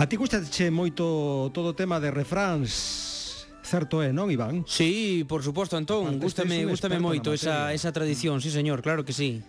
A ti gustache moito todo o tema de refráns certo é, non, Iván? Sí, por suposto, Antón, gústame, gústame moito esa, esa tradición, sí, señor, claro que sí.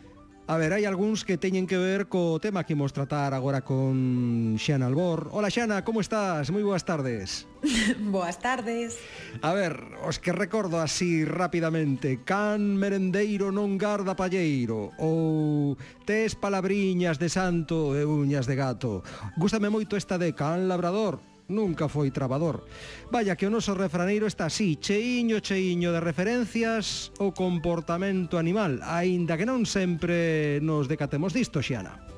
A ver, hai algúns que teñen que ver co tema que imos tratar agora con Xana Albor. Hola Xana, como estás? Moi boas tardes. boas tardes. A ver, os que recordo así rapidamente, can merendeiro non garda palleiro ou tes palabriñas de santo e uñas de gato. Gústame moito esta de can labrador nunca foi trabador. Vaya que o noso refraneiro está así, cheiño, cheiño de referencias ao comportamento animal, aínda que non sempre nos decatemos disto, Xiana.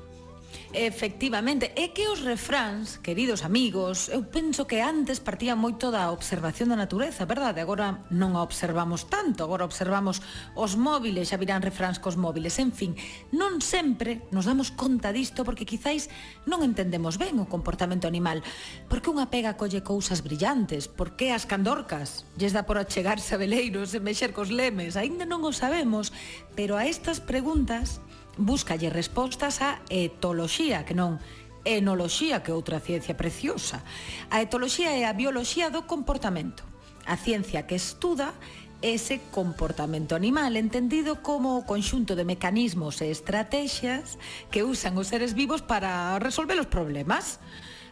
Efectivamente, é que os refráns, queridos amigos, eu penso que antes partía moito da observación da natureza, verdade? Agora non a observamos tanto, agora observamos os móviles, xa virán refráns cos móviles, en fin, non sempre nos damos conta disto porque quizáis non entendemos ben o comportamento animal. Por que unha pega colle cousas brillantes, Por que as candorcas? Lles dá por achegarse a veleiros e mexer cos lemes, aínda non o sabemos, pero a estas preguntas búscalle respostas á etoloxía, que non enoloxía, que é outra ciencia preciosa. A etoloxía é a bioloxía do comportamento, a ciencia que estuda ese comportamento animal, entendido como o conxunto de mecanismos e estrategias que usan os seres vivos para resolver os problemas.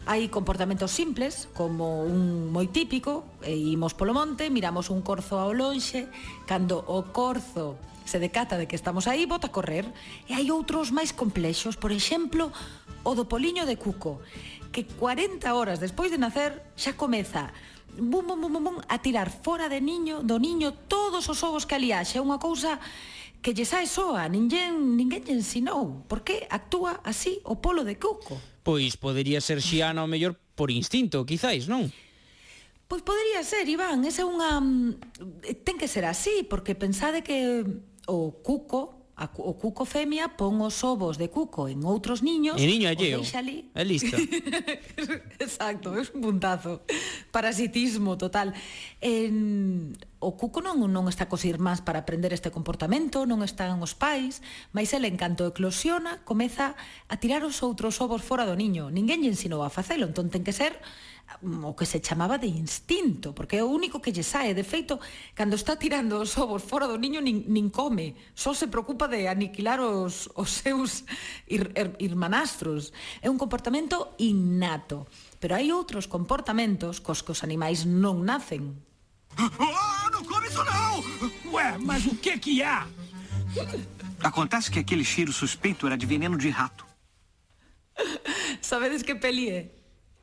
Hai comportamentos simples, como un moi típico, e imos polo monte, miramos un corzo ao lonxe, cando o corzo se decata de que estamos aí, bota a correr. E hai outros máis complexos, por exemplo, o do poliño de Cuco, que 40 horas despois de nacer xa comeza bum, bum, bum, bum, a tirar fora de niño, do niño todos os ovos que ali haxa. É unha cousa que lle sae soa, ninguén, ninguén lle ensinou. Por que actúa así o polo de Cuco? Pois podería ser xiana o mellor por instinto, quizáis, non? Pois podería ser, Iván, esa é unha... Mm, ten que ser así, porque pensade que o cuco a, o cuco femia pon os ovos de cuco en outros niños e niño alleo, ali... é listo. Exacto, é un puntazo. Parasitismo total. En, o cuco non, non está cos irmáns para aprender este comportamento non están os pais mas el en canto eclosiona comeza a tirar os outros ovos fora do niño. Ninguén lle ensinou a facelo entón ten que ser Mm, o que se chamaba de instinto, porque é o único que lle sae. De feito, cando está tirando os ovos fora do niño, nin, nin come. Só se preocupa de aniquilar os, os seus ir, ir, irmanastros. É un comportamento innato. Pero hai outros comportamentos cos que os animais non nacen. Oh, non come iso non! Ué, mas o que que há? Acontece que aquele cheiro suspeito era de veneno de rato. Sabedes que peli é?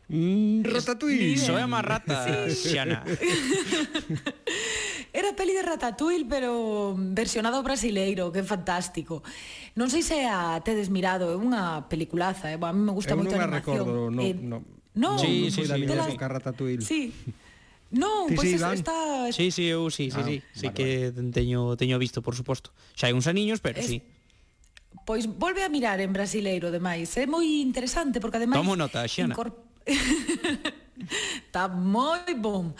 Mm, Ratatouille. Soy más rata, sí. Xana. Era peli de Ratatouille, pero versionado brasileiro, que fantástico. Non sei se a tedes mirado, é unha peliculaza, eh? a mí me gusta moito a animación. Eu non recordo, eh, non. No, no, sí, no, sí, no, sí, sí, la... Ratatouille. Sí. Non, sí, pois sí, es, está... Sí, sí, eu sí, sí, ah, sí, vale, sí vale. que teño, teño visto, por suposto. Xa hai uns aniños, pero es... sí. Pois volve a mirar en brasileiro, demais. É moi interesante, porque ademais... Tomo nota, Xana. Está moi bom.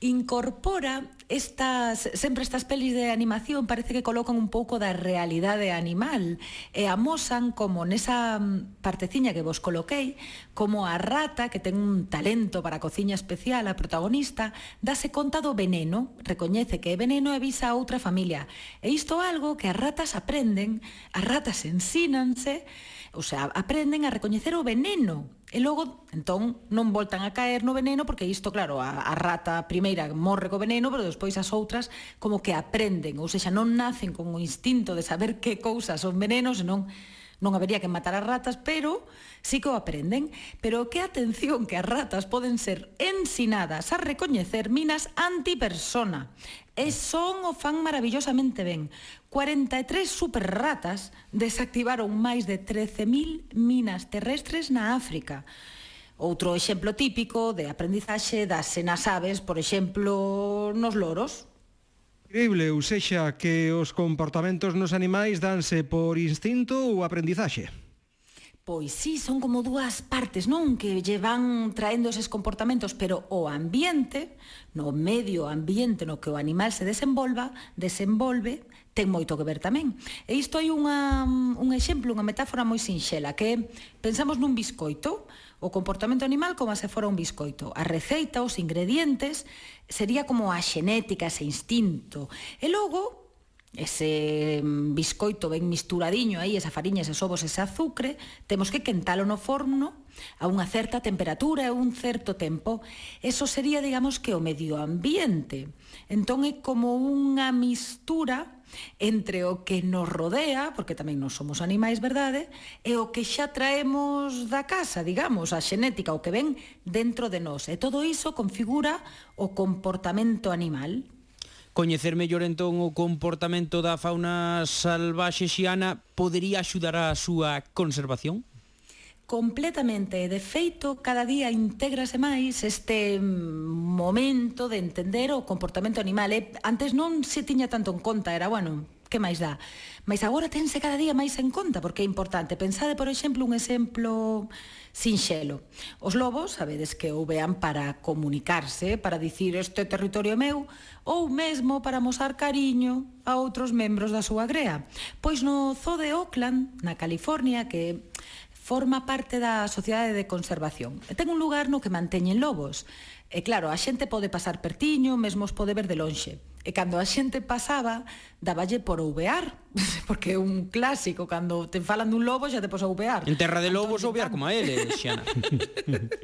Incorpora estas sempre estas pelis de animación parece que colocan un pouco da realidade animal e amosan como nesa mm, parteciña que vos coloquei como a rata que ten un talento para a cociña especial a protagonista dase conta do veneno recoñece que é veneno e visa a outra familia e isto é algo que as ratas aprenden as ratas ensínanse O sea, aprenden a recoñecer o veneno. E logo, entón, non voltan a caer no veneno porque isto, claro, a, a rata primeira morre co veneno, pero despois as outras como que aprenden, ou sexa, non nacen con o instinto de saber que cousas son venenos, non Non habería que matar as ratas, pero sí que o aprenden. Pero que atención que as ratas poden ser ensinadas a recoñecer minas antipersona. E son o fan maravillosamente ben. 43 superratas desactivaron máis de 13.000 minas terrestres na África. Outro exemplo típico de aprendizaxe das senas aves, por exemplo, nos loros. Increíble, ou sexa, que os comportamentos nos animais danse por instinto ou aprendizaxe? Pois sí, son como dúas partes, non? Que lle van traendo eses comportamentos, pero o ambiente, no medio ambiente no que o animal se desenvolva, desenvolve, ten moito que ver tamén. E isto hai unha, un exemplo, unha metáfora moi sinxela, que pensamos nun biscoito, o comportamento animal como se fora un biscoito. A receita, os ingredientes, sería como a xenética, ese instinto. E logo, ese biscoito ben misturadiño aí, esa fariña, eses ovos, ese azucre, temos que quentalo no forno a unha certa temperatura e un certo tempo. Eso sería, digamos, que o medio ambiente. Entón é como unha mistura entre o que nos rodea, porque tamén non somos animais, verdade, e o que xa traemos da casa, digamos, a xenética, o que ven dentro de nós. E todo iso configura o comportamento animal. Coñecer mellor entón o comportamento da fauna salvaxe xiana podería axudar á súa conservación? completamente. De feito, cada día intégrase máis este momento de entender o comportamento animal. E antes non se tiña tanto en conta, era, bueno, que máis dá? Mas agora tense cada día máis en conta, porque é importante. Pensade, por exemplo, un exemplo sinxelo. Os lobos, sabedes que o vean para comunicarse, para dicir este territorio meu, ou mesmo para mostrar cariño a outros membros da súa grea. Pois no Zoo de Oakland, na California, que forma parte da Sociedade de Conservación. E ten un lugar no que manteñen lobos. E claro, a xente pode pasar pertiño, mesmo os pode ver de lonxe. E cando a xente pasaba, daballe por ouvear, porque é un clásico, cando te falan dun lobo xa te pos ouvear. En terra de lobos ouvear como a ele, Xiana.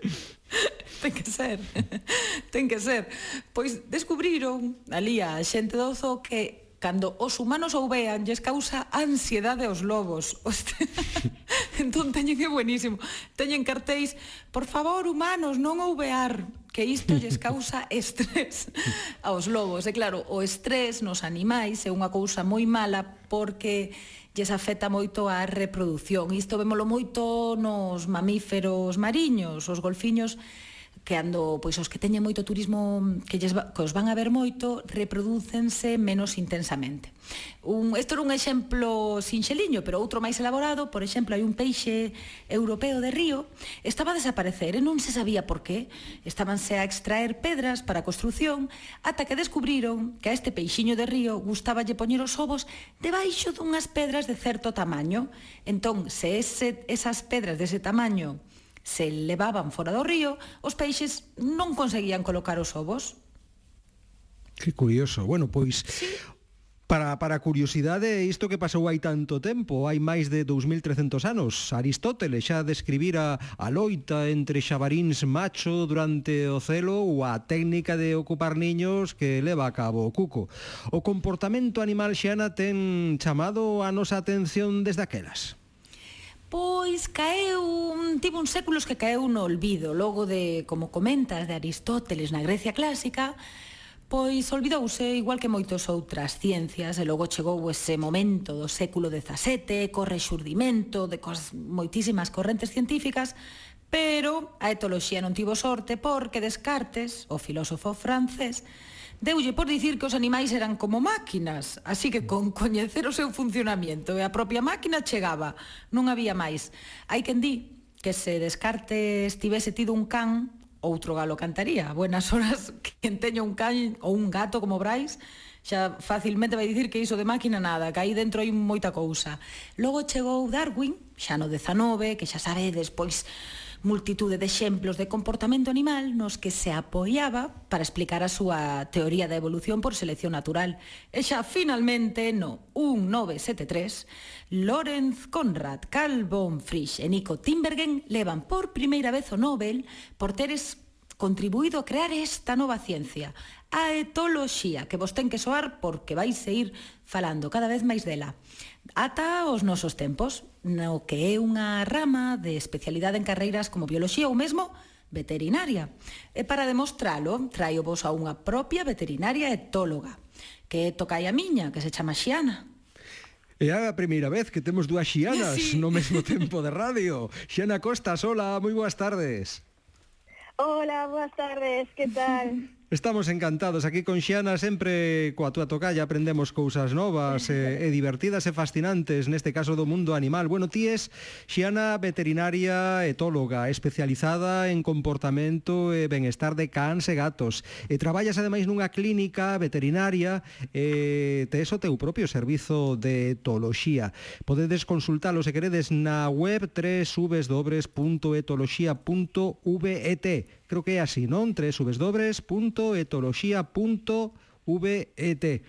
ten que ser. ten que ser. Pois descubriron ali a xente do zoo que cando os humanos ou vean lles causa ansiedade aos lobos. entón teñen que buenísimo. Teñen cartéis, por favor, humanos, non ouvear, que isto lles causa estrés aos lobos. E claro, o estrés nos animais é unha cousa moi mala porque lles afecta moito a reproducción. Isto vémolo moito nos mamíferos mariños, os golfiños que ando, pois os que teñen moito turismo que, lles, que os van a ver moito reprodúcense menos intensamente. Un, isto era un exemplo sinxeliño, pero outro máis elaborado, por exemplo, hai un peixe europeo de río, estaba a desaparecer e non se sabía por qué. Estábanse a extraer pedras para a construción ata que descubriron que a este peixiño de río gustaballe poñer os ovos debaixo dunhas pedras de certo tamaño. Entón, se ese, esas pedras dese tamaño se levaban fora do río, os peixes non conseguían colocar os ovos. Que curioso. Bueno, pois sí. Para, para curiosidade, isto que pasou hai tanto tempo, hai máis de 2300 anos, Aristóteles xa describira a loita entre xabaríns macho durante o celo ou a técnica de ocupar niños que leva a cabo o cuco. O comportamento animal xana ten chamado a nosa atención desde aquelas pois caeu, tivo uns séculos que caeu no olvido, logo de, como comentas, de Aristóteles na Grecia clásica, pois olvidouse igual que moitos outras ciencias e logo chegou ese momento do século XVII co rexurdimento de cos moitísimas correntes científicas pero a etoloxía non tivo sorte porque Descartes, o filósofo francés, deulle por dicir que os animais eran como máquinas, así que con coñecer o seu funcionamento e a propia máquina chegaba, non había máis. Hai quen di que se descarte estivese tido un can, outro galo cantaría. Buenas horas, quen teña un can ou un gato como Brais, xa facilmente vai dicir que iso de máquina nada, que aí dentro hai moita cousa. Logo chegou Darwin, xa no 19, que xa sabedes, pois multitude de exemplos de comportamento animal nos que se apoiaba para explicar a súa teoría da evolución por selección natural. E xa finalmente no 1973, Lorenz Conrad, Carl von Frisch e Nico Timbergen levan por primeira vez o Nobel por teres contribuído a crear esta nova ciencia, a etoloxía, que vos ten que soar porque vais ir falando cada vez máis dela. Ata os nosos tempos, no que é unha rama de especialidade en carreiras como bioloxía ou mesmo veterinaria. E para demostralo, traio vos a unha propia veterinaria etóloga, que tocai a miña, que se chama Xiana. E é a primeira vez que temos dúas xianas sí. no mesmo tempo de radio. Xiana Costas, hola, moi boas tardes. Hola, boas tardes, que tal? Estamos encantados aquí con Xiana, sempre coa túa tocalla aprendemos cousas novas e, e divertidas e fascinantes, neste caso do mundo animal. Bueno, ti es Xiana veterinaria etóloga, especializada en comportamento e benestar de cans e gatos. E traballas ademais nunha clínica veterinaria e tes o teu propio servizo de etoloxía. Podedes consultalo se queredes na web www.etoloxia.vet creo que é así, non? www.etoloxía.vet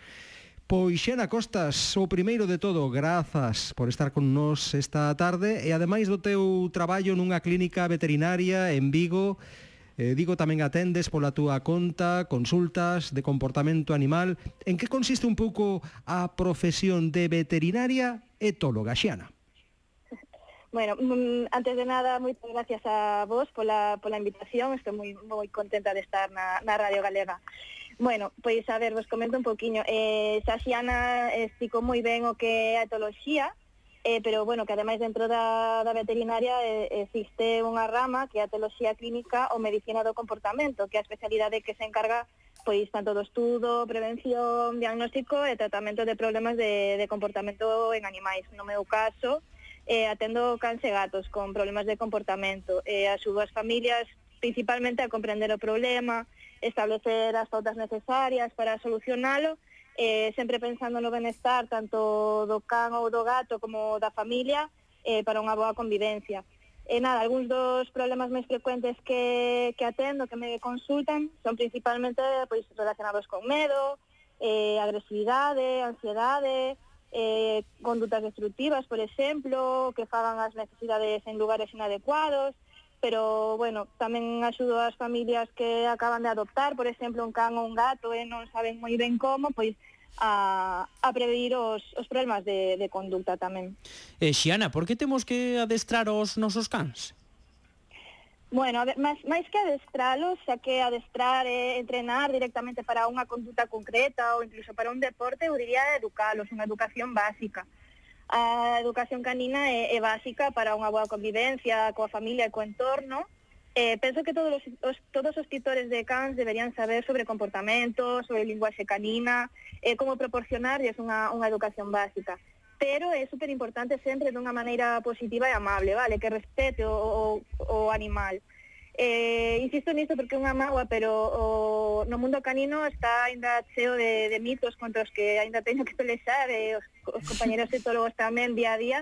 Pois Xena Costas, o primeiro de todo, grazas por estar con nós esta tarde e ademais do teu traballo nunha clínica veterinaria en Vigo, eh, digo tamén atendes pola túa conta, consultas de comportamento animal. En que consiste un pouco a profesión de veterinaria etóloga, Xiana? Bueno, mm, antes de nada, moitas gracias a vos pola, pola invitación, estou moi, moi contenta de estar na, na Radio Galega. Bueno, pois a ver, vos comento un poquinho. Eh, Saxiana explicou moi ben o que é a etoloxía, eh, pero bueno, que ademais dentro da, da veterinaria eh, existe unha rama que é a etoloxía clínica ou medicina do comportamento, que é a especialidade que se encarga pois tanto do estudo, prevención, diagnóstico e tratamento de problemas de, de comportamento en animais. No meu caso, eh, atendo cans e gatos con problemas de comportamento e eh, as súas familias principalmente a comprender o problema, establecer as pautas necesarias para solucionalo, eh, sempre pensando no benestar tanto do can ou do gato como da familia eh, para unha boa convivencia. E nada, algúns dos problemas máis frecuentes que, que atendo, que me consultan, son principalmente pois, relacionados con medo, eh, agresividade, ansiedade, eh, condutas destructivas, por exemplo, que fagan as necesidades en lugares inadecuados, pero, bueno, tamén axudo ás familias que acaban de adoptar, por exemplo, un can ou un gato e non saben moi ben como, pois a, a prevenir os, os problemas de, de conducta tamén. Eh, Xiana, por que temos que adestrar os nosos cans? Bueno, máis, máis que adestralos, xa que adestrar é entrenar directamente para unha conduta concreta ou incluso para un deporte, eu diría educalos, unha educación básica. A educación canina é, é básica para unha boa convivencia coa familia e co entorno, Eh, penso que todos os, os, todos os titores de cans deberían saber sobre comportamento, sobre linguaxe canina, eh, como proporcionarles unha, unha educación básica pero é super importante sempre dunha maneira positiva e amable, vale? Que respete o, o, o animal. Eh, insisto nisto porque é unha mágoa, pero o, no mundo canino está aínda cheo de, de mitos contra os que aínda teño que pelexar e os, os compañeros etólogos tamén día a día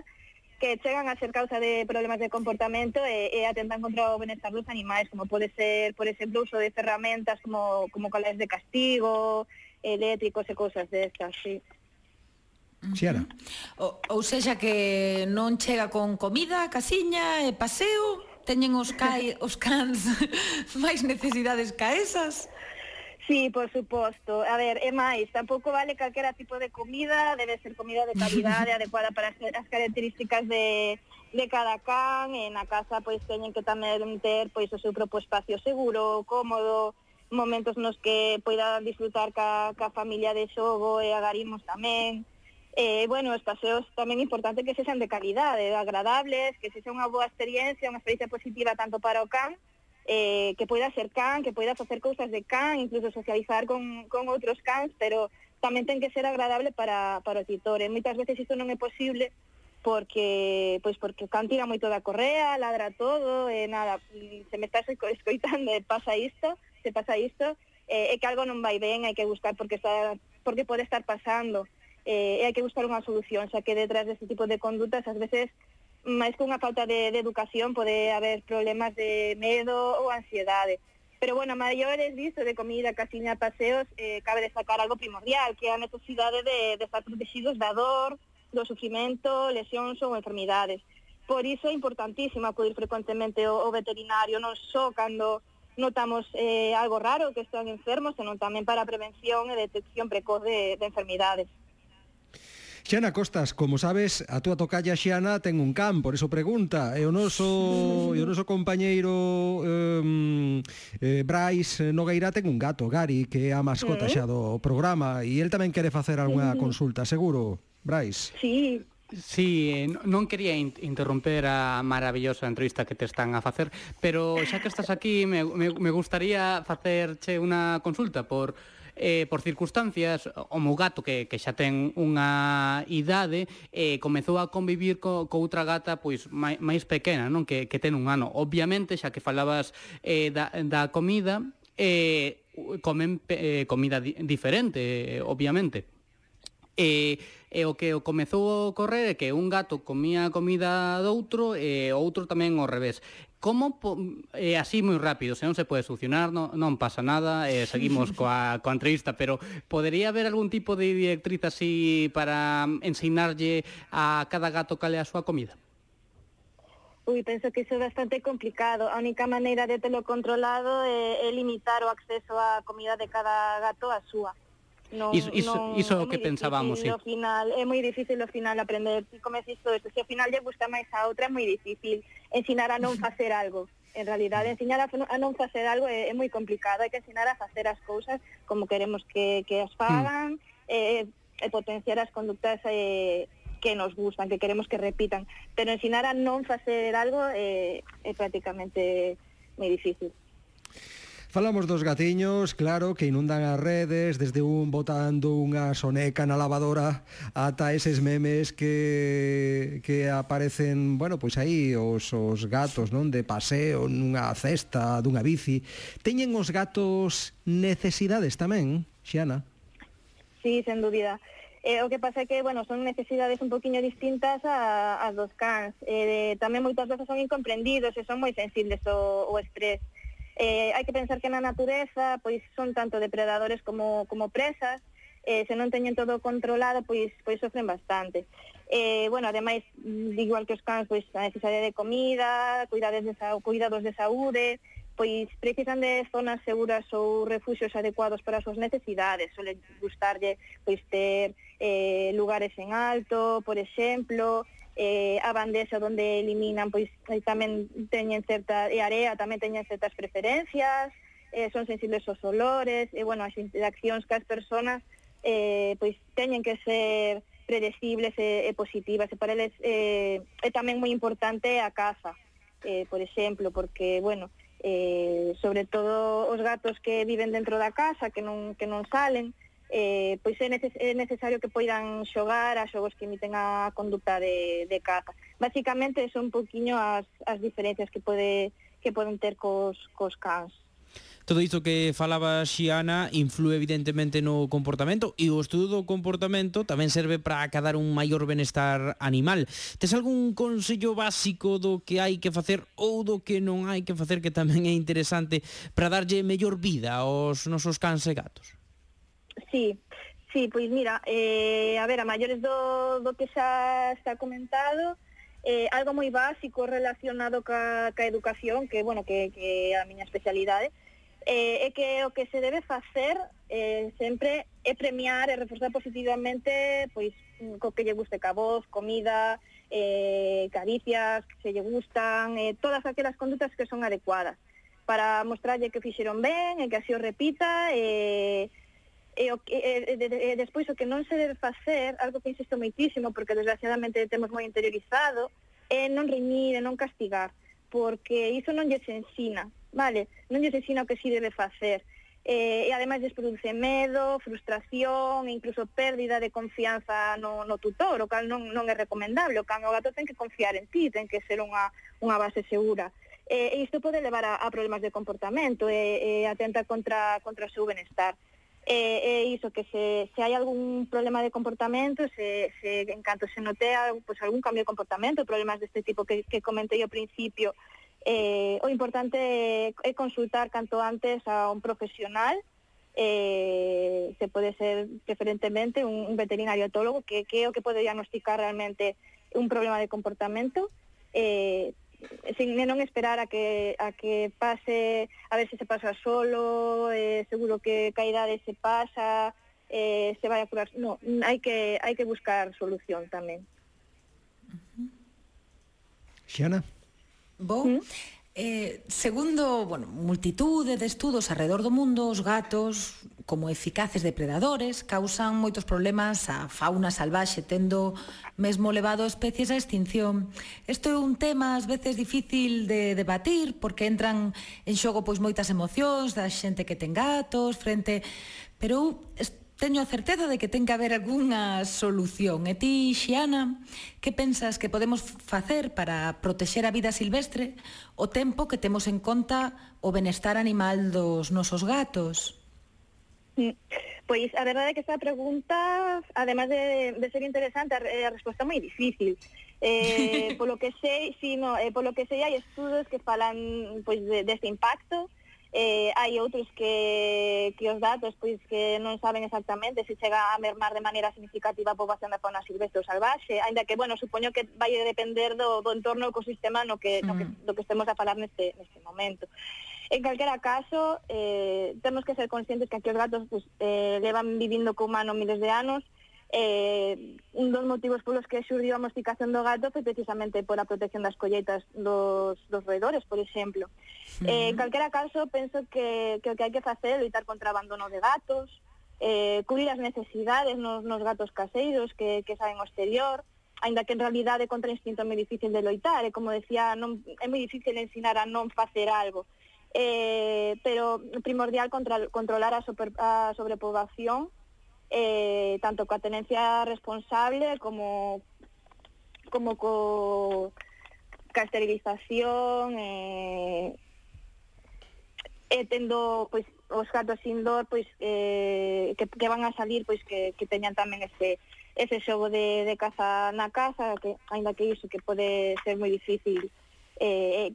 que chegan a ser causa de problemas de comportamento e, e atentan contra o benestar dos animais, como pode ser, por exemplo, o uso de ferramentas como, como colares de castigo, eléctricos e cousas destas, sí. Xiara. Ou sexa que non chega con comida, casiña e paseo, teñen os cai, os cans máis necesidades ca esas? Sí, por suposto. A ver, é máis, tampouco vale calquera tipo de comida, debe ser comida de calidade adecuada para as, as características de, de cada can, e na casa pois teñen que tamén ter pois o seu propio espacio seguro, cómodo, momentos nos que poida disfrutar ca, ca familia de xogo e agarimos tamén Eh, bueno, os paseos tamén importante que sexan de calidade, agradables, que sexa unha boa experiencia, unha experiencia positiva tanto para o can, eh, que poida ser can, que poida facer cousas de can, incluso socializar con, con outros cans, pero tamén ten que ser agradable para, para o titor. E eh, moitas veces isto non é posible porque pois porque o can tira moito da correa, ladra todo, e nada, mm, se me estás escoitando e pasa isto, se pasa isto, eh, é que algo non vai ben, hai que buscar porque está porque pode estar pasando eh, e hai que buscar unha solución, xa que detrás deste tipo de condutas ás veces máis que unha falta de, de educación pode haber problemas de medo ou ansiedade. Pero bueno, maiores disto de comida, casiña, paseos, eh, cabe destacar algo primordial, que é a necesidade de, de estar protegidos da dor, do sufrimento, lesións ou enfermidades. Por iso é importantísimo acudir frecuentemente ao, ao veterinario, non só cando notamos eh, algo raro que están enfermos, senón tamén para a prevención e detección precoz de, de enfermidades. Xana Costas, como sabes, a túa tocalla Xana ten un can, por eso pregunta, e o noso, e o noso compañeiro um, eh, Brais Nogueira ten un gato, Gary, que é a mascota xa do programa, e el tamén quere facer algunha consulta, seguro, Brais? Sí, Sí, non quería interromper a maravillosa entrevista que te están a facer, pero xa que estás aquí me, me, me gustaría facerche unha consulta por eh, por circunstancias, o meu gato que, que xa ten unha idade, eh, comezou a convivir co, co outra gata pois máis, máis pequena, non que, que ten un ano. Obviamente, xa que falabas eh, da, da comida, eh, comen eh, comida di diferente, eh, obviamente. E, e o que comezou a ocorrer é que un gato comía a comida doutro eh, e outro tamén ao revés. Como eh, así moi rápido, se non se pode solucionar, non, non pasa nada, eh, seguimos coa, coa entrevista, pero podería haber algún tipo de directriz así para mm, ensinarlle a cada gato cale a súa comida? Ui, penso que iso é bastante complicado. A única maneira de telo controlado eh, é, é limitar o acceso á comida de cada gato a súa non, iso, iso, non, iso é o que pensábamos, sí. final, é moi difícil ao final aprender, ti como existe isto, se ao final lle gusta máis a outra é moi difícil ensinar a non facer algo. En realidad, ensinar a, a non facer algo é, é moi complicado, hai que ensinar a facer as cousas como queremos que, que as fagan, mm. eh, e potenciar as conductas eh, que nos gustan, que queremos que repitan. Pero ensinar a non facer algo eh, é prácticamente moi difícil. Falamos dos gatiños, claro, que inundan as redes, desde un botando unha soneca na lavadora ata eses memes que, que aparecen, bueno, pois aí os, os gatos, non, de paseo nunha cesta, dunha bici. Teñen os gatos necesidades tamén, Xiana? Sí, sen dúbida. Eh, o que pasa é que, bueno, son necesidades un poquinho distintas a, a dos cans. Eh, tamén moitas veces son incomprendidos e son moi sensibles ao, ao estrés. Eh, hai que pensar que na natureza pois son tanto depredadores como, como presas, eh, se non teñen todo controlado, pois, pois sofren bastante. Eh, bueno, ademais, mm, igual que os cans, pois a necesidade de comida, cuidados de, cuidados de saúde, pois precisan de zonas seguras ou refugios adecuados para as súas necesidades. Sole gustarlle pois ter eh, lugares en alto, por exemplo, eh, a bandexa onde eliminan pois eh, tamén teñen certa e eh, area tamén teñen certas preferencias eh, son sensibles aos olores e bueno, as interaccións que as persoas eh, pois teñen que ser predecibles e, e positivas. E para eles eh, é tamén moi importante a casa eh, por exemplo, porque bueno eh, sobre todo os gatos que viven dentro da casa que non, que non salen eh, pois é, neces é necesario que poidan xogar a xogos que imiten a conducta de, de caza. Básicamente son un poquinho as, as diferencias que pode que poden ter cos, cos cans. Todo isto que falaba Xiana influe evidentemente no comportamento e o estudo do comportamento tamén serve para acadar un maior benestar animal. Tes algún consello básico do que hai que facer ou do que non hai que facer que tamén é interesante para darlle mellor vida aos nosos cans e gatos? Sí, sí, pois mira, eh, a ver, a maiores do, do que xa está comentado, eh, algo moi básico relacionado ca, ca educación, que, bueno, que, que a miña especialidade, eh, é que o que se debe facer eh, sempre é premiar e reforzar positivamente pois mm, co que lle guste ca voz, comida, eh, caricias que se lle gustan, eh, todas aquelas condutas que son adecuadas para mostrarlle que fixeron ben e que así o repita e eh, e, o, e, e, e, e despois o que non se debe facer, algo que insisto moitísimo, porque desgraciadamente temos moi interiorizado, é non reñir e non castigar, porque iso non lles ensina, vale? Non lles ensina o que si debe facer. Eh, e ademais lles produce medo, frustración, incluso pérdida de confianza no, no tutor, o cal non, non é recomendable, o can o gato ten que confiar en ti, ten que ser unha, unha base segura. Eh, e isto pode levar a, a problemas de comportamento e, e atenta contra, contra o seu benestar e, e iso, que se, se hai algún problema de comportamento, se, se en canto se notea pues, algún cambio de comportamento, problemas deste tipo que, que comentei ao principio, eh, o importante é consultar canto antes a un profesional, eh, se pode ser preferentemente un, un veterinario etólogo, que, que é o que pode diagnosticar realmente un problema de comportamento, eh, sin non esperar a que a que pase, a ver se se pasa solo, eh, seguro que ca idade se pasa, eh, se vai a curar. No, hai que hai que buscar solución tamén. Xana? Bo, ¿Mm? Eh, segundo, bueno, multitude de estudos alrededor do mundo, os gatos, como eficaces depredadores, causan moitos problemas á fauna salvaxe, tendo mesmo levado especies á extinción. Isto é un tema ás veces difícil de debatir, porque entran en xogo pois moitas emocións da xente que ten gatos, frente... Pero eu teño a certeza de que ten que haber algunha solución. E ti, Xiana, que pensas que podemos facer para protexer a vida silvestre o tempo que temos en conta o benestar animal dos nosos gatos? Mm. Pois a verdade é que esta pregunta, además de, de ser interesante, a resposta é moi difícil. Eh, polo que sei, si, no, eh, polo que sei hai estudos que falan pois, de, deste de impacto, eh, hai outros que, que os datos pois que non saben exactamente se chega a mermar de maneira significativa a poboación da fauna silvestre ou salvaxe, ainda que, bueno, supoño que vai depender do, do entorno ecosistema no que, no que, mm. do que estemos a falar neste, neste momento. En calquera caso, eh, temos que ser conscientes que aquí os gatos pues, pois, eh, levan vivindo co humano miles de anos, eh, un dos motivos polos que xurdiu a mosticación do gato foi precisamente pola protección das colleitas dos, dos roedores, por exemplo. Uh -huh. Eh, en calquera caso, penso que, que o que hai que facer é loitar contra o abandono de gatos, eh, cubrir as necesidades nos, nos gatos caseiros que, que saben o exterior, ainda que en realidade contra instinto é moi difícil de loitar, e como decía, non, é moi difícil ensinar a non facer algo, eh, pero primordial contra, controlar a, super, a sobrepoboación, eh, tanto coa tenencia responsable como como co, ca esterilización, eh, e tendo pois os gatos indoor pois eh, que, que van a salir pois que, que teñan tamén ese ese xogo de, de caza na casa que aínda que iso que pode ser moi difícil eh, eh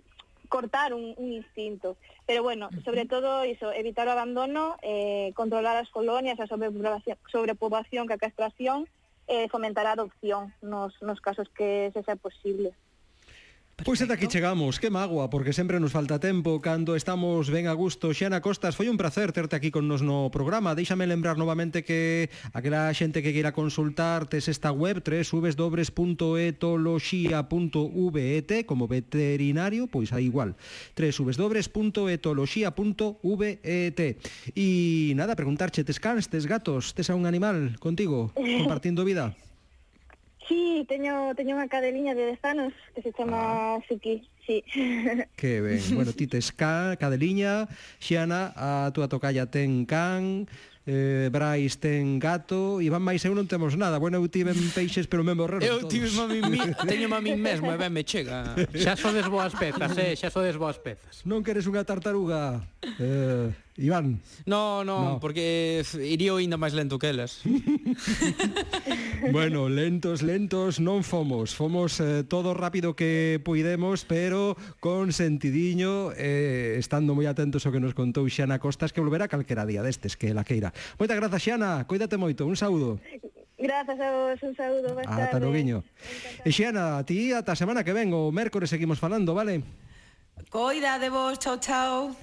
cortar un, un instinto. Pero bueno, sobre todo iso evitar o abandono eh, controlar as colonias a sobrepoblación, sobrepoblación que a castración eh, fomentar a adopción nos, nos casos que se sea posible. Pois ata aquí chegamos, que mágoa, porque sempre nos falta tempo cando estamos ben a gusto. Xana Costas, foi un placer terte aquí con nos no programa. Déixame lembrar novamente que aquela xente que queira consultar tes esta web www.etoloxia.vet como veterinario, pois aí igual. www.etoloxia.vet E nada, preguntarche, tes cans, tes gatos, tes a un animal contigo, compartindo vida? Sí, teño, teño unha cadeliña de 10 anos que se chama ah. Suki, sí. Que ben, bueno, ti tes ca, cadeliña, Xiana, a túa tocalla ten can, eh, Brais ten gato, Iván máis eu non temos nada. Bueno, eu tive peixes, pero me morreron Eu todos. tive mami, mi, teño mami mesmo, e ben me chega. Xa sodes boas pezas, eh, xa sodes boas pezas. Non queres unha tartaruga? Eh... Iván? No, no, no. porque iría ainda máis lento que elas. bueno, lentos, lentos non fomos. Fomos eh, todo rápido que puidemos, pero con sentidiño, eh, estando moi atentos ao que nos contou Xana Costas, que volverá calquera día destes que la queira. Moitas grazas, Xana. Cuídate moito. Un saúdo. Grazas a vos, un saúdo. Ata noguiño. E Xana, a ti ata a semana que ven, o mércores seguimos falando, vale? Coida de vos, chao, chao.